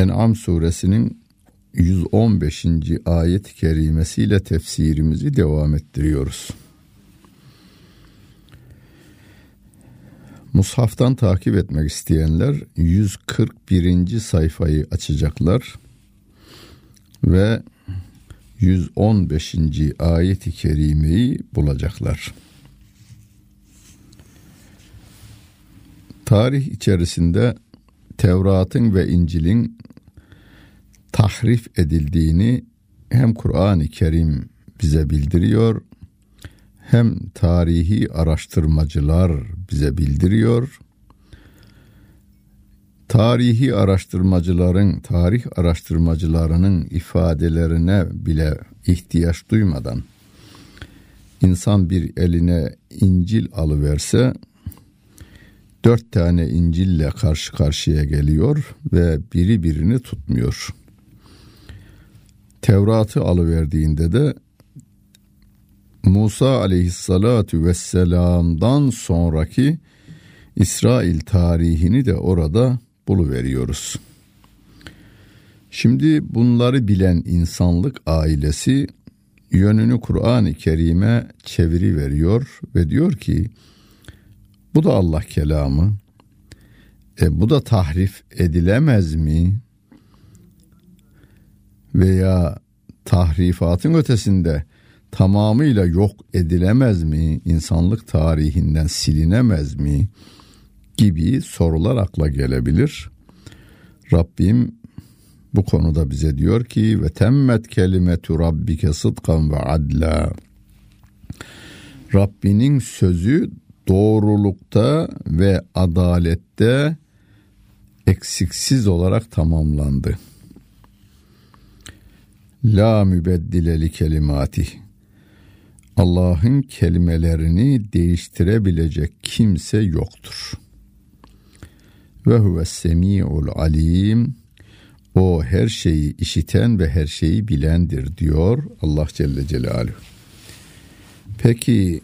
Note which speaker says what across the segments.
Speaker 1: En'am suresinin 115. ayet-i kerimesiyle tefsirimizi devam ettiriyoruz. Mushaftan takip etmek isteyenler 141. sayfayı açacaklar ve 115. ayet-i kerimeyi bulacaklar. Tarih içerisinde Tevrat'ın ve İncil'in tahrif edildiğini hem Kur'an-ı Kerim bize bildiriyor hem tarihi araştırmacılar bize bildiriyor. Tarihi araştırmacıların, tarih araştırmacılarının ifadelerine bile ihtiyaç duymadan insan bir eline İncil alıverse dört tane İncil'le karşı karşıya geliyor ve biri birini tutmuyor. Tevrat'ı alıverdiğinde de Musa aleyhissalatu vesselam'dan sonraki İsrail tarihini de orada buluveriyoruz. Şimdi bunları bilen insanlık ailesi yönünü Kur'an-ı Kerim'e çeviri veriyor ve diyor ki bu da Allah kelamı. E, bu da tahrif edilemez mi? Veya tahrifatın ötesinde tamamıyla yok edilemez mi? İnsanlık tarihinden silinemez mi? Gibi sorular akla gelebilir. Rabbim bu konuda bize diyor ki ve temmet kelimetu rabbike sıdkan ve adla. Rabbinin sözü doğrulukta ve adalette eksiksiz olarak tamamlandı. La mübeddile li kelimati. Allah'ın kelimelerini değiştirebilecek kimse yoktur. Ve huve semi'ul alim. O her şeyi işiten ve her şeyi bilendir diyor Allah Celle Celaluhu. Peki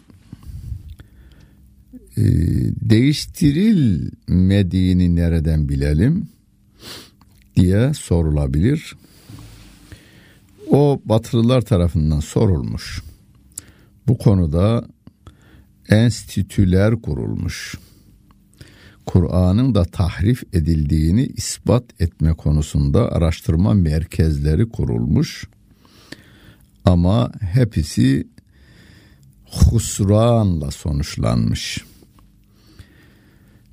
Speaker 1: e, değiştirilmediğini nereden bilelim diye sorulabilir. O Batılılar tarafından sorulmuş. Bu konuda enstitüler kurulmuş. Kur'an'ın da tahrif edildiğini ispat etme konusunda araştırma merkezleri kurulmuş. Ama hepsi husranla sonuçlanmış.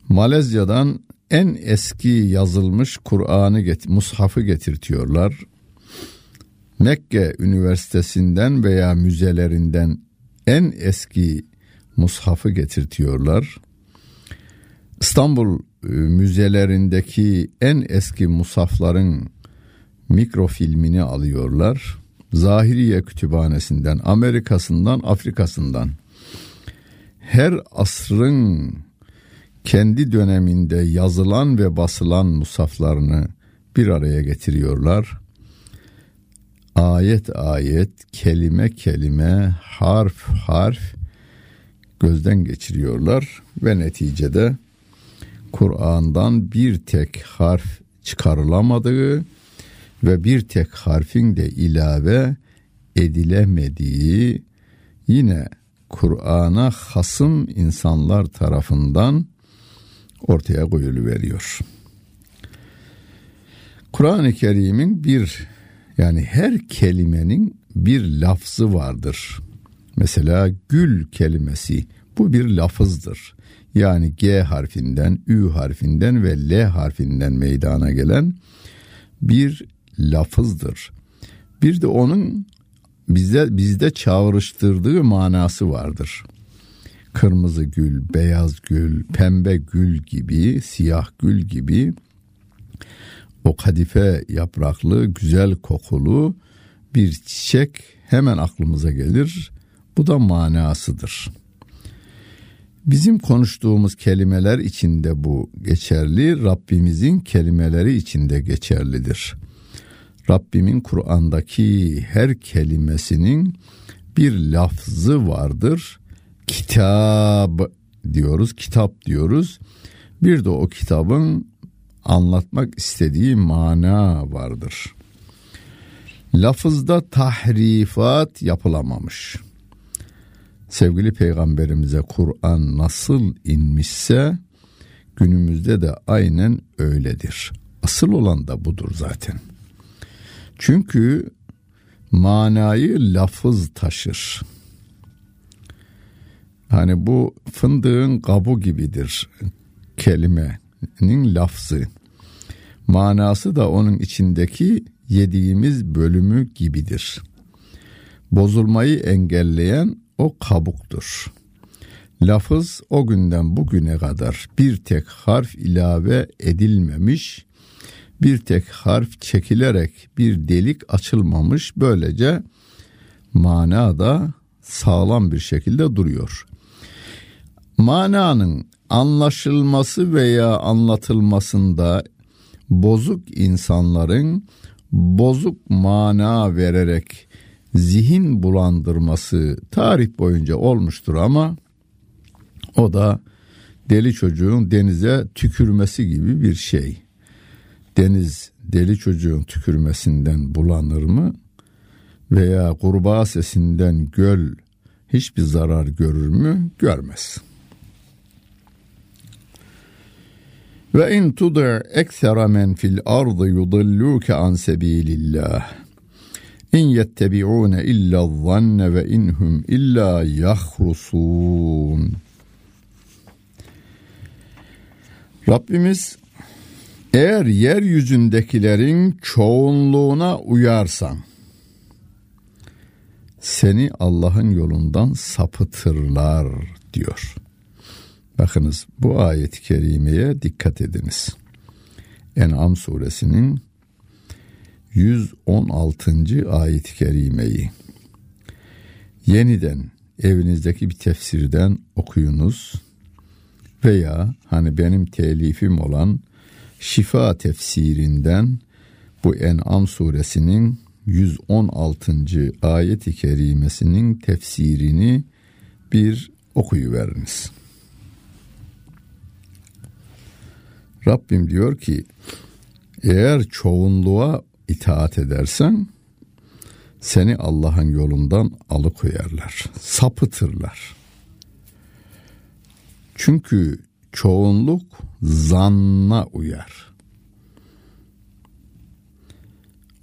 Speaker 1: Malezya'dan en eski yazılmış Kur'an'ı get mushafı getirtiyorlar. Mekke Üniversitesi'nden veya müzelerinden en eski mushafı getirtiyorlar. İstanbul e, müzelerindeki en eski musafların mikrofilmini alıyorlar. Zahiriye Kütüphanesi'nden, Amerika'sından, Afrika'sından her asrın kendi döneminde yazılan ve basılan musaflarını bir araya getiriyorlar. Ayet ayet, kelime kelime, harf harf gözden geçiriyorlar ve neticede Kur'an'dan bir tek harf çıkarılamadığı ve bir tek harfin de ilave edilemediği yine Kur'an'a hasım insanlar tarafından ortaya veriyor. Kur'an-ı Kerim'in bir yani her kelimenin bir lafzı vardır. Mesela gül kelimesi bu bir lafızdır. Yani G harfinden, Ü harfinden ve L harfinden meydana gelen bir lafızdır. Bir de onun bizde bizde çağrıştırdığı manası vardır kırmızı gül, beyaz gül, pembe gül gibi, siyah gül gibi o kadife yapraklı, güzel kokulu bir çiçek hemen aklımıza gelir. Bu da manasıdır. Bizim konuştuğumuz kelimeler içinde bu geçerli, Rabbimizin kelimeleri içinde geçerlidir. Rabbimin Kur'an'daki her kelimesinin bir lafzı vardır. Kitab diyoruz, kitap diyoruz. Bir de o kitabın anlatmak istediği mana vardır. Lafızda tahrifat yapılamamış. Sevgili peygamberimize Kur'an nasıl inmişse günümüzde de aynen öyledir. Asıl olan da budur zaten. Çünkü manayı lafız taşır. Hani bu fındığın kabu gibidir kelimenin lafzı. Manası da onun içindeki yediğimiz bölümü gibidir. Bozulmayı engelleyen o kabuktur. Lafız o günden bugüne kadar bir tek harf ilave edilmemiş, bir tek harf çekilerek bir delik açılmamış böylece mana da sağlam bir şekilde duruyor. Mananın anlaşılması veya anlatılmasında bozuk insanların bozuk mana vererek zihin bulandırması tarih boyunca olmuştur ama o da deli çocuğun denize tükürmesi gibi bir şey. Deniz deli çocuğun tükürmesinden bulanır mı? Veya kurbağa sesinden göl hiçbir zarar görür mü? Görmez. Ve in tudur eksera men fil ardı yudilluke an sebilillah. İn yettebi'une illa zanne ve inhum illa yahrusun. Rabbimiz eğer yeryüzündekilerin çoğunluğuna uyarsan seni Allah'ın yolundan sapıtırlar diyor. Bakınız bu ayet-i kerimeye dikkat ediniz. En'am suresinin 116. ayet-i kerimeyi yeniden evinizdeki bir tefsirden okuyunuz veya hani benim telifim olan Şifa tefsirinden bu En'am suresinin 116. ayet-i kerimesinin tefsirini bir okuyuveriniz. Rabbim diyor ki eğer çoğunluğa itaat edersen seni Allah'ın yolundan alıkoyarlar, sapıtırlar. Çünkü çoğunluk zanna uyar.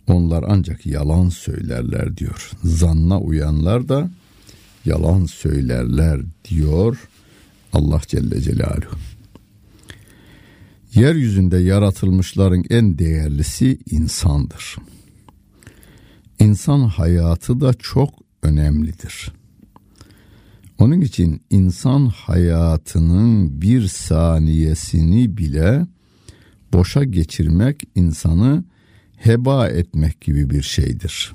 Speaker 1: Onlar ancak yalan söylerler diyor. Zanna uyanlar da yalan söylerler diyor Allah Celle Celaluhu. Yeryüzünde yaratılmışların en değerlisi insandır. İnsan hayatı da çok önemlidir. Onun için insan hayatının bir saniyesini bile boşa geçirmek insanı heba etmek gibi bir şeydir.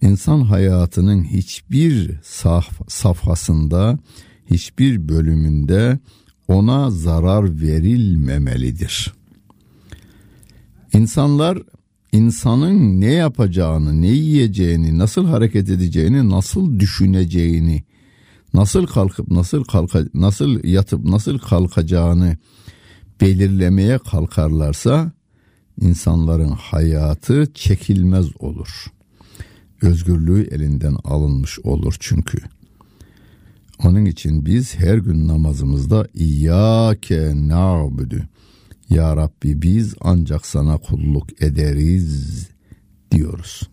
Speaker 1: İnsan hayatının hiçbir saf, safhasında, hiçbir bölümünde ona zarar verilmemelidir. İnsanlar insanın ne yapacağını, ne yiyeceğini, nasıl hareket edeceğini, nasıl düşüneceğini, nasıl kalkıp nasıl kalka nasıl yatıp nasıl kalkacağını belirlemeye kalkarlarsa insanların hayatı çekilmez olur. Özgürlüğü elinden alınmış olur çünkü. Onun için biz her gün namazımızda İyyâke na'budu. Ya Rabbi biz ancak sana kulluk ederiz diyoruz.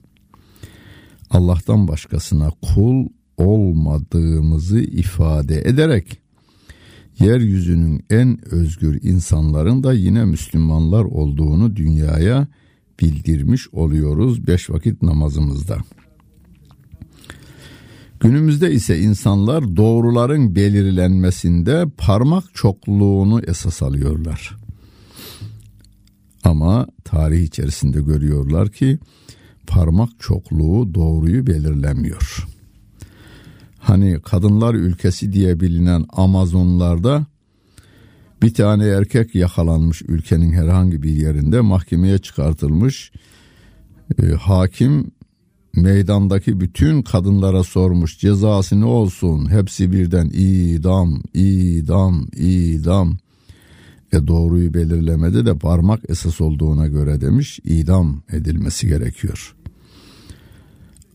Speaker 1: Allah'tan başkasına kul olmadığımızı ifade ederek yeryüzünün en özgür insanların da yine Müslümanlar olduğunu dünyaya bildirmiş oluyoruz beş vakit namazımızda. Günümüzde ise insanlar doğruların belirlenmesinde parmak çokluğunu esas alıyorlar. Ama tarih içerisinde görüyorlar ki parmak çokluğu doğruyu belirlemiyor. Hani kadınlar ülkesi diye bilinen Amazonlarda bir tane erkek yakalanmış ülkenin herhangi bir yerinde mahkemeye çıkartılmış. E, hakim meydandaki bütün kadınlara sormuş cezası ne olsun hepsi birden idam idam idam e doğruyu belirlemede de parmak esas olduğuna göre demiş idam edilmesi gerekiyor.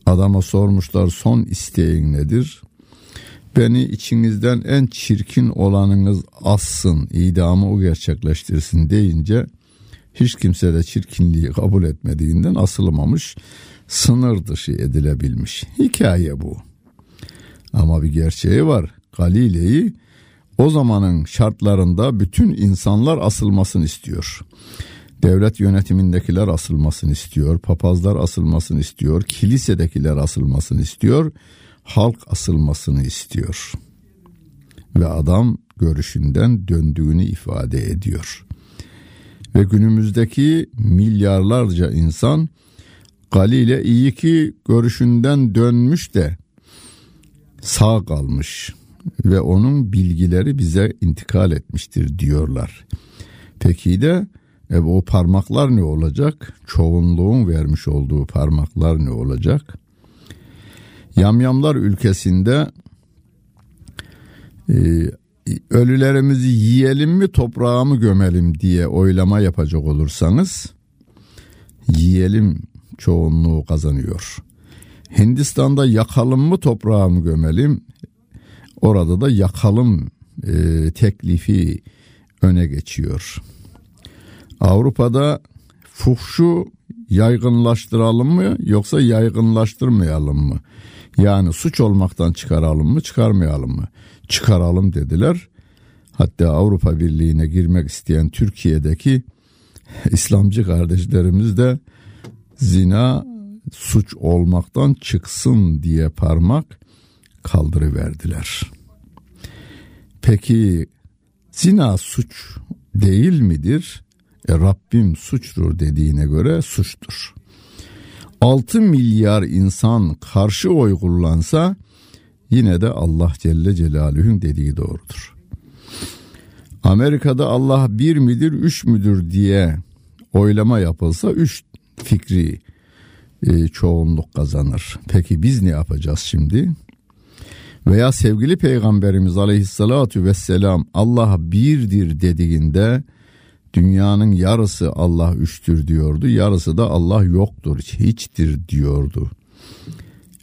Speaker 1: Adama sormuşlar son isteğin nedir? Beni içinizden en çirkin olanınız assın, idamı o gerçekleştirsin deyince hiç kimse de çirkinliği kabul etmediğinden asılmamış, sınır dışı edilebilmiş. Hikaye bu. Ama bir gerçeği var. Galile'yi o zamanın şartlarında bütün insanlar asılmasını istiyor. Devlet yönetimindekiler asılmasını istiyor, papazlar asılmasını istiyor, kilisedekiler asılmasını istiyor, halk asılmasını istiyor. Ve adam görüşünden döndüğünü ifade ediyor. Ve günümüzdeki milyarlarca insan Galile iyi ki görüşünden dönmüş de sağ kalmış ve onun bilgileri bize intikal etmiştir diyorlar. Peki de e, o parmaklar ne olacak? Çoğunluğun vermiş olduğu parmaklar ne olacak? Yamyamlar ülkesinde e, ölülerimizi yiyelim mi toprağa mı gömelim diye oylama yapacak olursanız yiyelim çoğunluğu kazanıyor. Hindistan'da yakalım mı toprağa mı gömelim Orada da yakalım e, teklifi öne geçiyor. Avrupa'da fuhşu yaygınlaştıralım mı yoksa yaygınlaştırmayalım mı? Yani suç olmaktan çıkaralım mı çıkarmayalım mı? Çıkaralım dediler. Hatta Avrupa Birliği'ne girmek isteyen Türkiye'deki İslamcı kardeşlerimiz de zina suç olmaktan çıksın diye parmak kaldırıverdiler. Peki zina suç değil midir? E, Rabbim suçtur dediğine göre suçtur. 6 milyar insan karşı oy kullansa yine de Allah Celle Celaluhu'nun dediği doğrudur. Amerika'da Allah bir midir üç müdür diye oylama yapılsa üç fikri e, çoğunluk kazanır. Peki biz ne yapacağız şimdi? Veya sevgili peygamberimiz aleyhissalatu vesselam Allah birdir dediğinde dünyanın yarısı Allah üçtür diyordu. Yarısı da Allah yoktur, hiçtir diyordu.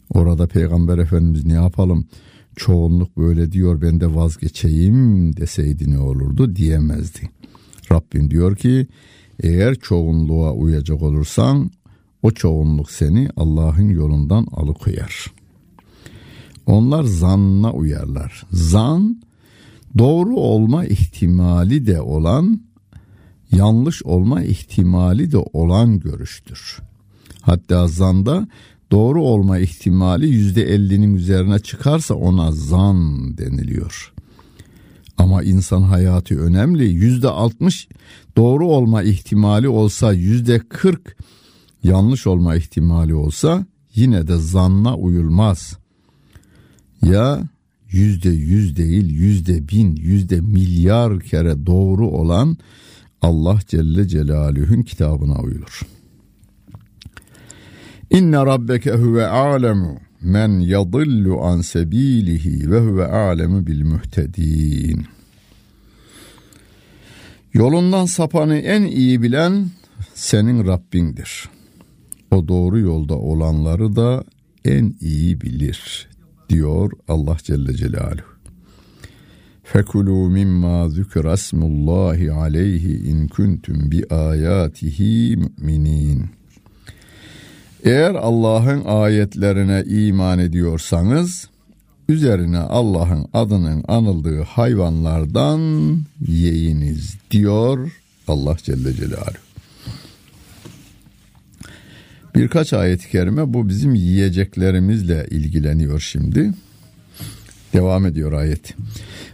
Speaker 1: Orada peygamber efendimiz ne yapalım? Çoğunluk böyle diyor ben de vazgeçeyim deseydi ne olurdu diyemezdi. Rabbim diyor ki eğer çoğunluğa uyacak olursan o çoğunluk seni Allah'ın yolundan alıkoyar.'' Onlar zanna uyarlar. Zan doğru olma ihtimali de olan, yanlış olma ihtimali de olan görüştür. Hatta zanda doğru olma ihtimali yüzde ellinin üzerine çıkarsa ona zan deniliyor. Ama insan hayatı önemli. Yüzde altmış doğru olma ihtimali olsa yüzde kırk yanlış olma ihtimali olsa yine de zanna uyulmaz ya yüzde yüz değil yüzde bin yüzde milyar kere doğru olan Allah Celle Celaluhu'nun kitabına uyulur. İnne rabbeke huve alemu men yadillu an sebilihi ve huve alemu bil muhtedin. Yolundan sapanı en iyi bilen senin Rabbindir. O doğru yolda olanları da en iyi bilir diyor Allah Celle Celaluhu. Fekulu mimma zükra smullahi aleyhi in kuntum bi ayatihi müminin. Eğer Allah'ın ayetlerine iman ediyorsanız üzerine Allah'ın adının anıldığı hayvanlardan yiyiniz diyor Allah Celle Celaluhu. Birkaç ayet-i kerime bu bizim yiyeceklerimizle ilgileniyor şimdi. Devam ediyor ayet.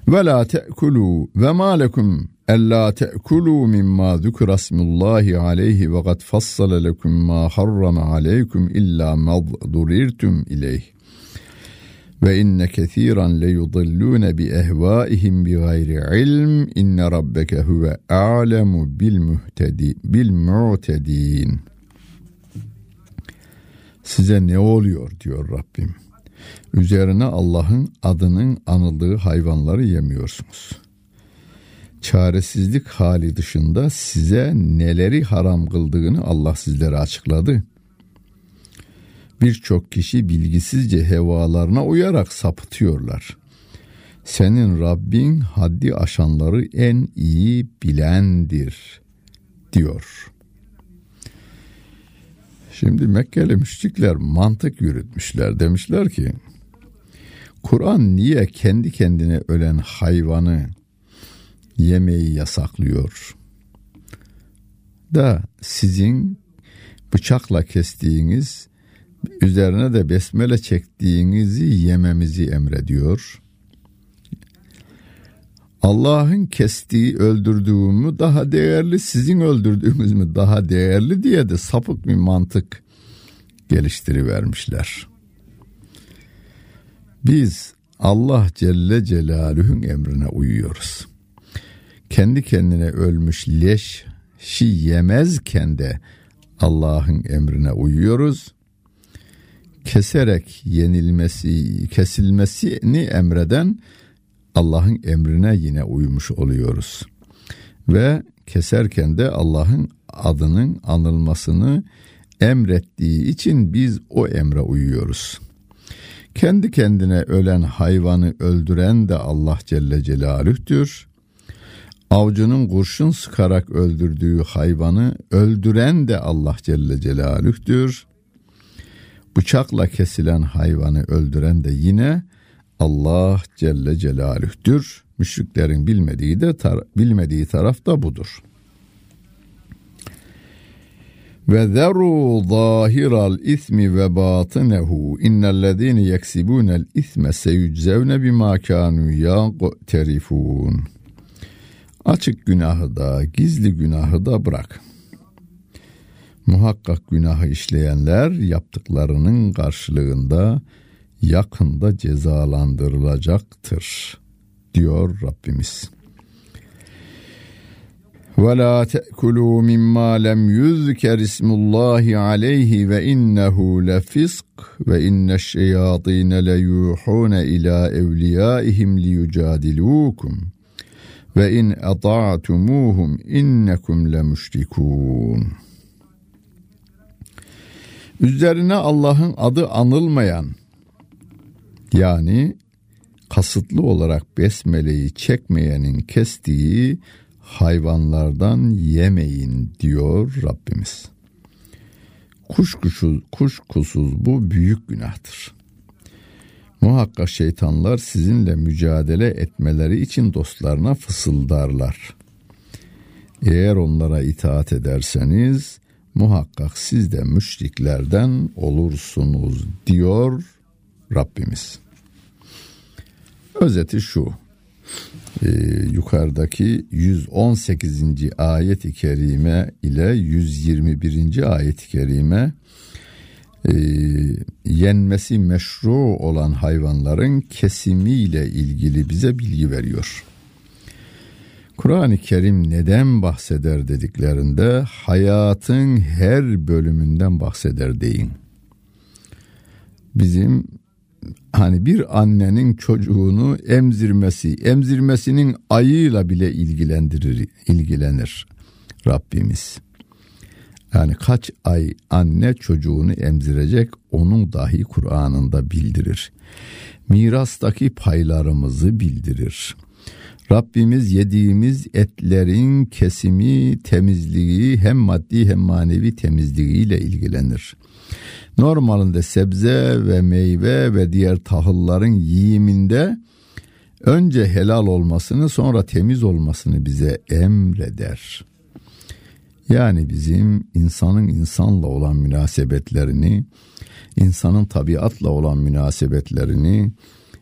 Speaker 1: Ve la te'kulu ve ma lekum Ella te'kulu mimma zukra smullahi aleyhi ve kad fassala lekum ma harrama aleykum illa ma durirtum ileyh. Ve inne kethiran le yudillune bi ehvaihim bi gayri ilm inne rabbeke huve a'lemu bil muhtedi bil mu'tedin. Size ne oluyor diyor Rabbim. Üzerine Allah'ın adının anıldığı hayvanları yemiyorsunuz. Çaresizlik hali dışında size neleri haram kıldığını Allah sizlere açıkladı. Birçok kişi bilgisizce hevalarına uyarak sapıtıyorlar. Senin Rabbin haddi aşanları en iyi bilendir diyor. Şimdi Mekkeli müşrikler mantık yürütmüşler. Demişler ki Kur'an niye kendi kendine ölen hayvanı yemeği yasaklıyor? Da sizin bıçakla kestiğiniz üzerine de besmele çektiğinizi yememizi emrediyor. Allah'ın kestiği öldürdüğümü daha değerli sizin öldürdüğünüz mü daha değerli diye de sapık bir mantık geliştirivermişler. Biz Allah Celle Celaluhu'nun emrine uyuyoruz. Kendi kendine ölmüş leş şi yemezken de Allah'ın emrine uyuyoruz. Keserek yenilmesi, kesilmesini emreden Allah'ın emrine yine uymuş oluyoruz. Ve keserken de Allah'ın adının anılmasını emrettiği için biz o emre uyuyoruz. Kendi kendine ölen hayvanı öldüren de Allah Celle Celaluh'tür. Avcının kurşun sıkarak öldürdüğü hayvanı öldüren de Allah Celle Celaluh'tür. Bıçakla kesilen hayvanı öldüren de yine Allah Celle Celaluh'tür. Müşriklerin bilmediği de tar- bilmediği taraf da budur. Ve zeru zahiral ismi ve batinehu innellezine yeksibunel isme seyuczevne bima kanu yaqterifun. Açık günahı da gizli günahı da bırak. Muhakkak günahı işleyenler yaptıklarının karşılığında yakında cezalandırılacaktır diyor Rabbimiz. وَلَا تَأْكُلُوا مِمَّا لَمْ يُذْكَرِ اسْمُ اللّٰهِ عَلَيْهِ وَإِنَّهُ لَفِسْقٌ وَإِنَّ الشَّيَاطِينَ لَيُوحُونَ إِلَى أَوْلِيَائِهِمْ لِيُجَادِلُوكُمْ ve in ata'tumuhum innekum lemushrikun. Üzerine Allah'ın adı anılmayan yani kasıtlı olarak besmeleyi çekmeyenin kestiği hayvanlardan yemeyin diyor Rabbimiz. Kuşkusuz, kuşkusuz bu büyük günahtır. Muhakkak şeytanlar sizinle mücadele etmeleri için dostlarına fısıldarlar. Eğer onlara itaat ederseniz muhakkak siz de müşriklerden olursunuz diyor Rabbimiz. Özeti şu. E, yukarıdaki 118. ayet-i kerime ile 121. ayet-i kerime e, yenmesi meşru olan hayvanların kesimiyle ilgili bize bilgi veriyor. Kur'an-ı Kerim neden bahseder dediklerinde hayatın her bölümünden bahseder deyin. Bizim hani bir annenin çocuğunu emzirmesi, emzirmesinin ayıyla bile ilgilendirir, ilgilenir Rabbimiz. Yani kaç ay anne çocuğunu emzirecek onun dahi Kur'an'ında bildirir. Mirastaki paylarımızı bildirir. Rabbimiz yediğimiz etlerin kesimi, temizliği hem maddi hem manevi temizliğiyle ilgilenir. Normalinde sebze ve meyve ve diğer tahılların yiyiminde önce helal olmasını sonra temiz olmasını bize emreder. Yani bizim insanın insanla olan münasebetlerini, insanın tabiatla olan münasebetlerini,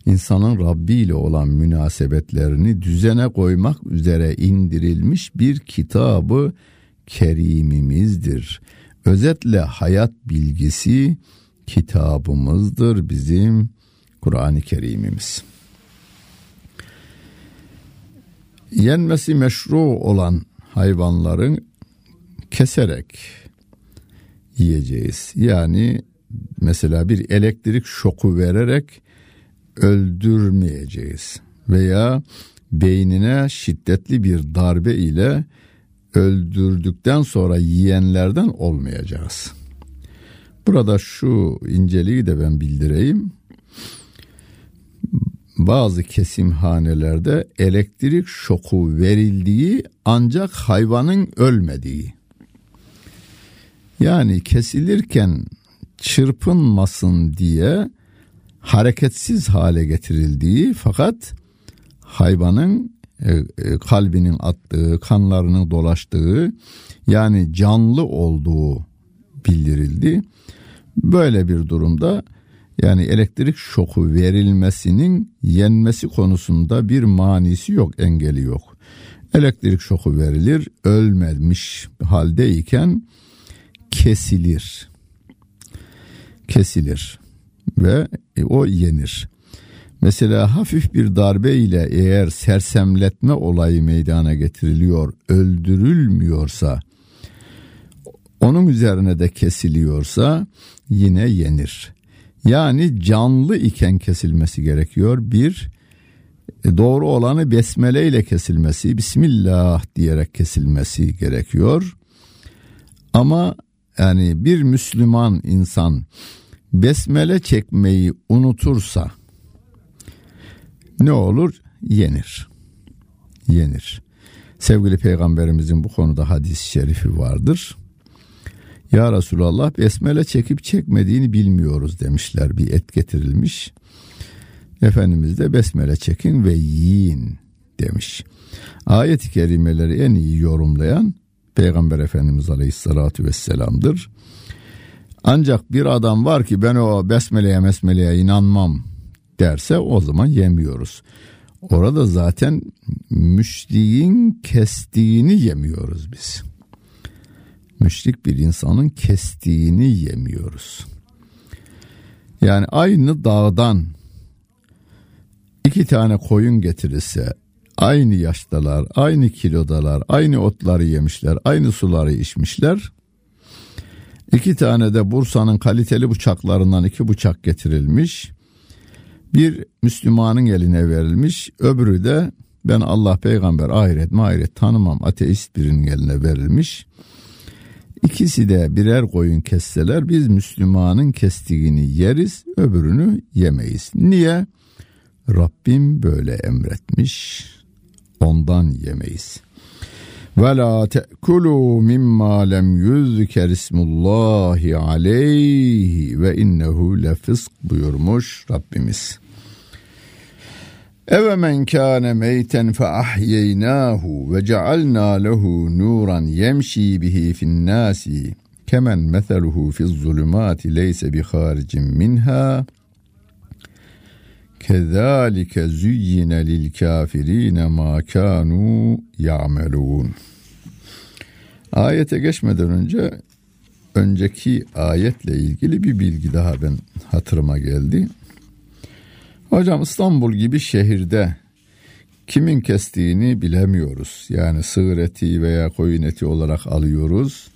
Speaker 1: insanın Rabbi ile olan münasebetlerini düzene koymak üzere indirilmiş bir kitabı kerimimizdir. Özetle hayat bilgisi kitabımızdır bizim Kur'an-ı Kerimimiz. Yenmesi meşru olan hayvanların keserek yiyeceğiz. Yani mesela bir elektrik şoku vererek öldürmeyeceğiz veya beynine şiddetli bir darbe ile öldürdükten sonra yiyenlerden olmayacağız. Burada şu inceliği de ben bildireyim. Bazı kesimhanelerde elektrik şoku verildiği ancak hayvanın ölmediği. Yani kesilirken çırpınmasın diye hareketsiz hale getirildiği fakat hayvanın e, e, kalbinin attığı, kanlarının dolaştığı yani canlı olduğu bildirildi. Böyle bir durumda yani elektrik şoku verilmesinin yenmesi konusunda bir manisi yok, engeli yok. Elektrik şoku verilir, ölmemiş haldeyken kesilir. Kesilir ve e, o yenir. Mesela hafif bir darbe ile eğer sersemletme olayı meydana getiriliyor, öldürülmüyorsa, onun üzerine de kesiliyorsa yine yenir. Yani canlı iken kesilmesi gerekiyor. Bir, e, doğru olanı besmele ile kesilmesi, Bismillah diyerek kesilmesi gerekiyor. Ama yani bir Müslüman insan besmele çekmeyi unutursa ne olur? Yenir. Yenir. Sevgili peygamberimizin bu konuda hadis-i şerifi vardır. Ya Resulallah besmele çekip çekmediğini bilmiyoruz demişler. Bir et getirilmiş. Efendimiz de besmele çekin ve yiyin demiş. Ayet-i kerimeleri en iyi yorumlayan Peygamber Efendimiz Aleyhisselatü Vesselam'dır. Ancak bir adam var ki ben o besmeleye mesmeleye inanmam derse o zaman yemiyoruz. Orada zaten müşriğin kestiğini yemiyoruz biz. Müşrik bir insanın kestiğini yemiyoruz. Yani aynı dağdan iki tane koyun getirirse aynı yaştalar, aynı kilodalar, aynı otları yemişler, aynı suları içmişler. İki tane de Bursa'nın kaliteli bıçaklarından iki bıçak getirilmiş. Bir Müslümanın eline verilmiş, öbürü de ben Allah peygamber ahiret mahiret tanımam ateist birinin eline verilmiş. İkisi de birer koyun kesseler biz Müslümanın kestiğini yeriz öbürünü yemeyiz. Niye? Rabbim böyle emretmiş ondan yemeyiz. Ve la te'kulu mimma lem yüzker ismullahi aleyhi ve innehu lefısk buyurmuş Rabbimiz. Eve men kâne meyten fe ahyeynâhu ve cealnâ lehu nuran yemşi bihi fin nâsi kemen meseluhu fiz zulümâti leyse bi haricin minha kezalike züyyine lil kafirine ma kanu ya'melun. Ayete geçmeden önce önceki ayetle ilgili bir bilgi daha ben hatırıma geldi. Hocam İstanbul gibi şehirde kimin kestiğini bilemiyoruz. Yani sığır eti veya koyun eti olarak alıyoruz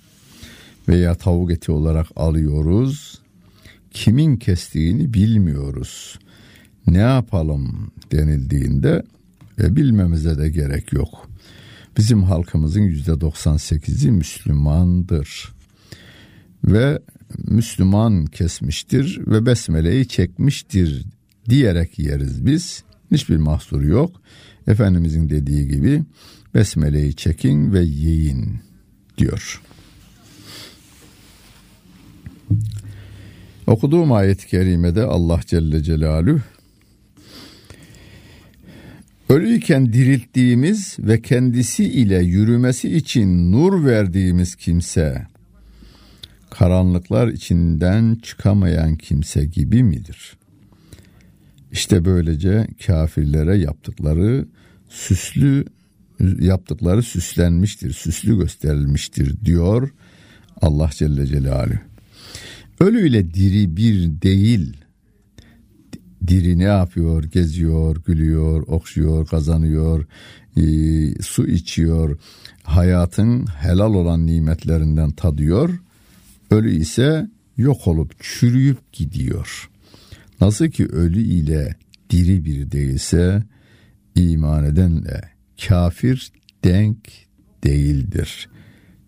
Speaker 1: veya tavuk eti olarak alıyoruz. Kimin kestiğini bilmiyoruz. Ne yapalım denildiğinde ve bilmemize de gerek yok. Bizim halkımızın yüzde 98'i Müslümandır. Ve Müslüman kesmiştir ve besmeleyi çekmiştir diyerek yeriz biz. Hiçbir mahsur yok. Efendimizin dediği gibi besmeleyi çekin ve yiyin diyor. Okuduğum ayet-i kerimede Allah Celle Celaluhu Ölüyken dirilttiğimiz ve kendisi ile yürümesi için nur verdiğimiz kimse karanlıklar içinden çıkamayan kimse gibi midir? İşte böylece kafirlere yaptıkları süslü yaptıkları süslenmiştir, süslü gösterilmiştir diyor Allah Celle Celaluhu. Ölüyle diri bir değil. Diri ne yapıyor? Geziyor, gülüyor, okşuyor, kazanıyor, e, su içiyor. Hayatın helal olan nimetlerinden tadıyor. Ölü ise yok olup çürüyüp gidiyor. Nasıl ki ölü ile diri bir değilse iman edenle kafir denk değildir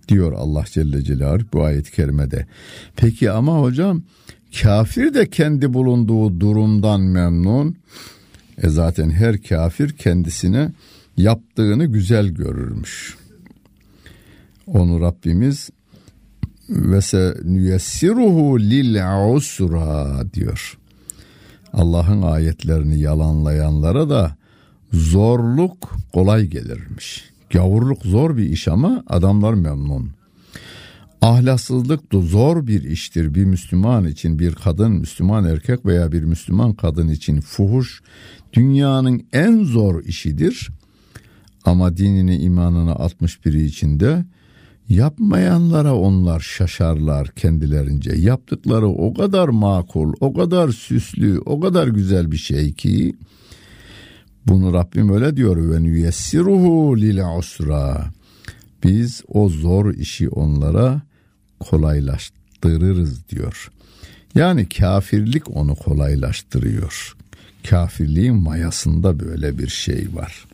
Speaker 1: diyor Allah Celle Celaluhu bu ayet-i kerimede. Peki ama hocam kafir de kendi bulunduğu durumdan memnun. E zaten her kafir kendisine yaptığını güzel görürmüş. Onu Rabbimiz ve se nüyessiruhu lil usra diyor. Allah'ın ayetlerini yalanlayanlara da zorluk kolay gelirmiş. Gavurluk zor bir iş ama adamlar memnun. Ahlaksızlık da zor bir iştir bir Müslüman için bir kadın Müslüman erkek veya bir Müslüman kadın için fuhuş dünyanın en zor işidir. Ama dinini imanını atmış biri içinde yapmayanlara onlar şaşarlar kendilerince. Yaptıkları o kadar makul, o kadar süslü, o kadar güzel bir şey ki bunu Rabbim öyle diyor ve nüyessiruhu lil usra. Biz o zor işi onlara kolaylaştırırız diyor. Yani kafirlik onu kolaylaştırıyor. Kafirliğin mayasında böyle bir şey var.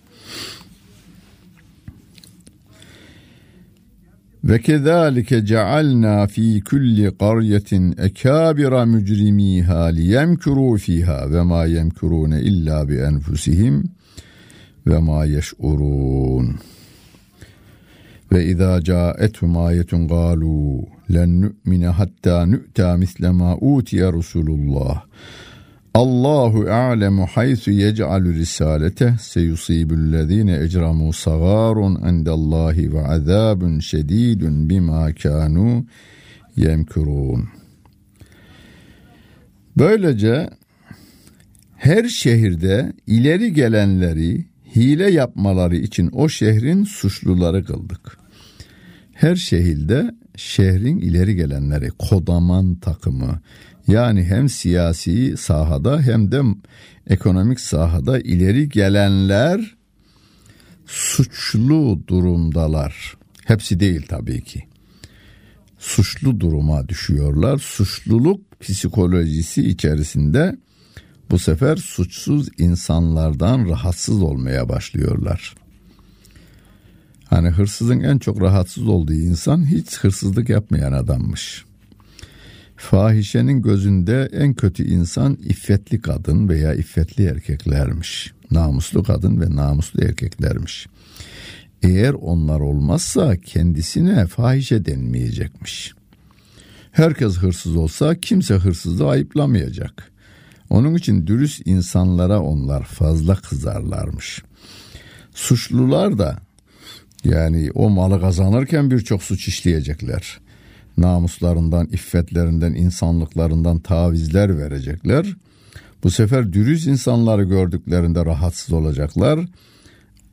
Speaker 1: Ve kezalike cealna fi kulli qaryetin ekabira mücrimiha liyemkuru fiha ve ma yemkurune illa bi enfusihim ve ma yeş'urun. Ve izâ câethum âyetun gâlû len nu'mine hattâ nu'tâ misle mâ utiye Resulullah. Allahu a'lemu haythu yec'alu risalete seyusibüllezine ecramu sagarun endallahi ve azabun şedidun bima kanu yemkurun. Böylece her şehirde ileri gelenleri hile yapmaları için o şehrin suçluları kıldık. Her şehirde şehrin ileri gelenleri, kodaman takımı, yani hem siyasi sahada hem de ekonomik sahada ileri gelenler suçlu durumdalar. Hepsi değil tabii ki. Suçlu duruma düşüyorlar. Suçluluk psikolojisi içerisinde bu sefer suçsuz insanlardan rahatsız olmaya başlıyorlar. Hani hırsızın en çok rahatsız olduğu insan hiç hırsızlık yapmayan adammış. Fahişenin gözünde en kötü insan iffetli kadın veya iffetli erkeklermiş. Namuslu kadın ve namuslu erkeklermiş. Eğer onlar olmazsa kendisine fahişe denmeyecekmiş. Herkes hırsız olsa kimse hırsızı ayıplamayacak. Onun için dürüst insanlara onlar fazla kızarlarmış. Suçlular da yani o malı kazanırken birçok suç işleyecekler namuslarından, iffetlerinden, insanlıklarından tavizler verecekler. Bu sefer dürüst insanları gördüklerinde rahatsız olacaklar.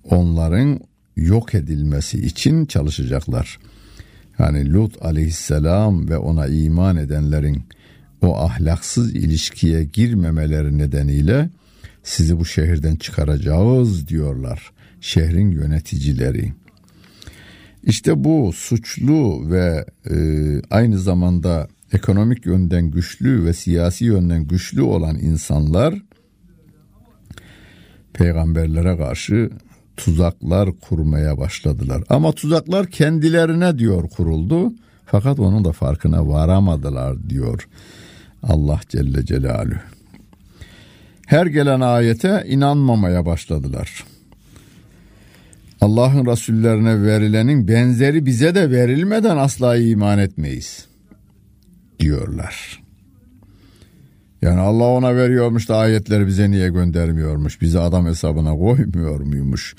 Speaker 1: Onların yok edilmesi için çalışacaklar. Yani Lut aleyhisselam ve ona iman edenlerin o ahlaksız ilişkiye girmemeleri nedeniyle sizi bu şehirden çıkaracağız diyorlar şehrin yöneticileri. İşte bu suçlu ve e, aynı zamanda ekonomik yönden güçlü ve siyasi yönden güçlü olan insanlar peygamberlere karşı tuzaklar kurmaya başladılar. Ama tuzaklar kendilerine diyor kuruldu. Fakat onun da farkına varamadılar diyor Allah Celle Celaluhu. Her gelen ayete inanmamaya başladılar. Allah'ın Resullerine verilenin benzeri bize de verilmeden asla iman etmeyiz diyorlar. Yani Allah ona veriyormuş da ayetleri bize niye göndermiyormuş? Bizi adam hesabına koymuyor muymuş?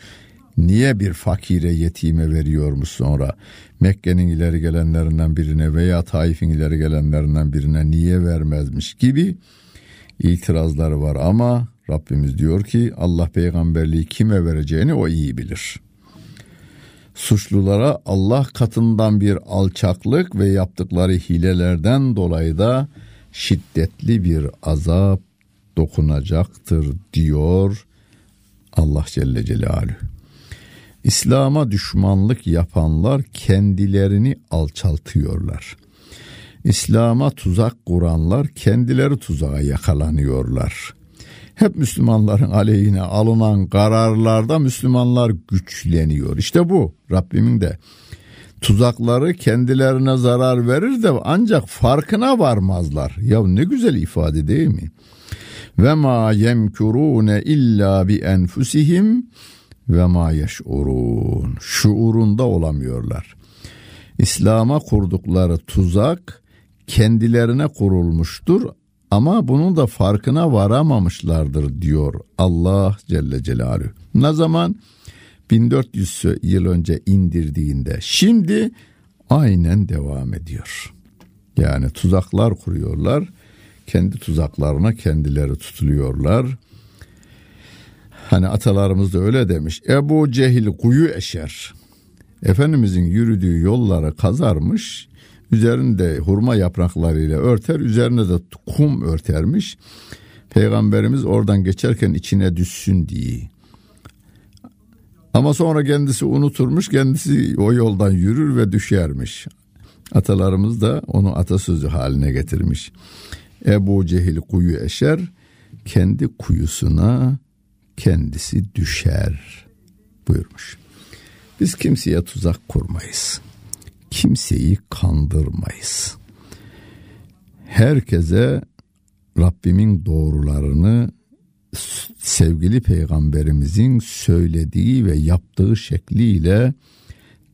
Speaker 1: Niye bir fakire yetime veriyormuş sonra? Mekke'nin ileri gelenlerinden birine veya Taif'in ileri gelenlerinden birine niye vermezmiş gibi itirazları var ama Rabbimiz diyor ki Allah peygamberliği kime vereceğini o iyi bilir. Suçlulara Allah katından bir alçaklık ve yaptıkları hilelerden dolayı da şiddetli bir azap dokunacaktır diyor Allah Celle Celaluhu. İslam'a düşmanlık yapanlar kendilerini alçaltıyorlar. İslam'a tuzak kuranlar kendileri tuzağa yakalanıyorlar. Hep Müslümanların aleyhine alınan kararlarda Müslümanlar güçleniyor. İşte bu Rabbimin de tuzakları kendilerine zarar verir de ancak farkına varmazlar. Ya ne güzel ifade değil mi? Ve ma yemkurune illa bi enfusihim ve ma yeş'urun. Şuurunda olamıyorlar. İslam'a kurdukları tuzak kendilerine kurulmuştur ama bunun da farkına varamamışlardır diyor Allah Celle Celaluhu. Ne zaman? 1400 yıl önce indirdiğinde. Şimdi aynen devam ediyor. Yani tuzaklar kuruyorlar. Kendi tuzaklarına kendileri tutuluyorlar. Hani atalarımız da öyle demiş. Ebu Cehil kuyu eşer. Efendimizin yürüdüğü yolları kazarmış. Üzerinde hurma yapraklarıyla örter. Üzerine de kum örtermiş. Peygamberimiz oradan geçerken içine düşsün diye. Ama sonra kendisi unuturmuş, kendisi o yoldan yürür ve düşermiş. Atalarımız da onu atasözü haline getirmiş. Ebu Cehil kuyu eşer, kendi kuyusuna kendisi düşer buyurmuş. Biz kimseye tuzak kurmayız. Kimseyi kandırmayız. Herkese Rabbimin doğrularını sevgili peygamberimizin söylediği ve yaptığı şekliyle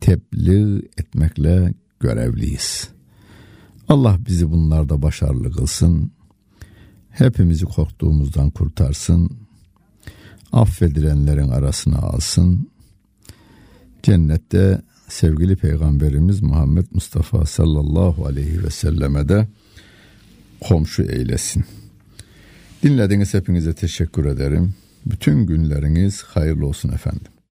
Speaker 1: tebliğ etmekle görevliyiz. Allah bizi bunlarda başarılı kılsın. Hepimizi korktuğumuzdan kurtarsın. Affedilenlerin arasına alsın. Cennette sevgili peygamberimiz Muhammed Mustafa sallallahu aleyhi ve selleme de komşu eylesin. Dinlediğiniz hepinize teşekkür ederim. Bütün günleriniz hayırlı olsun efendim.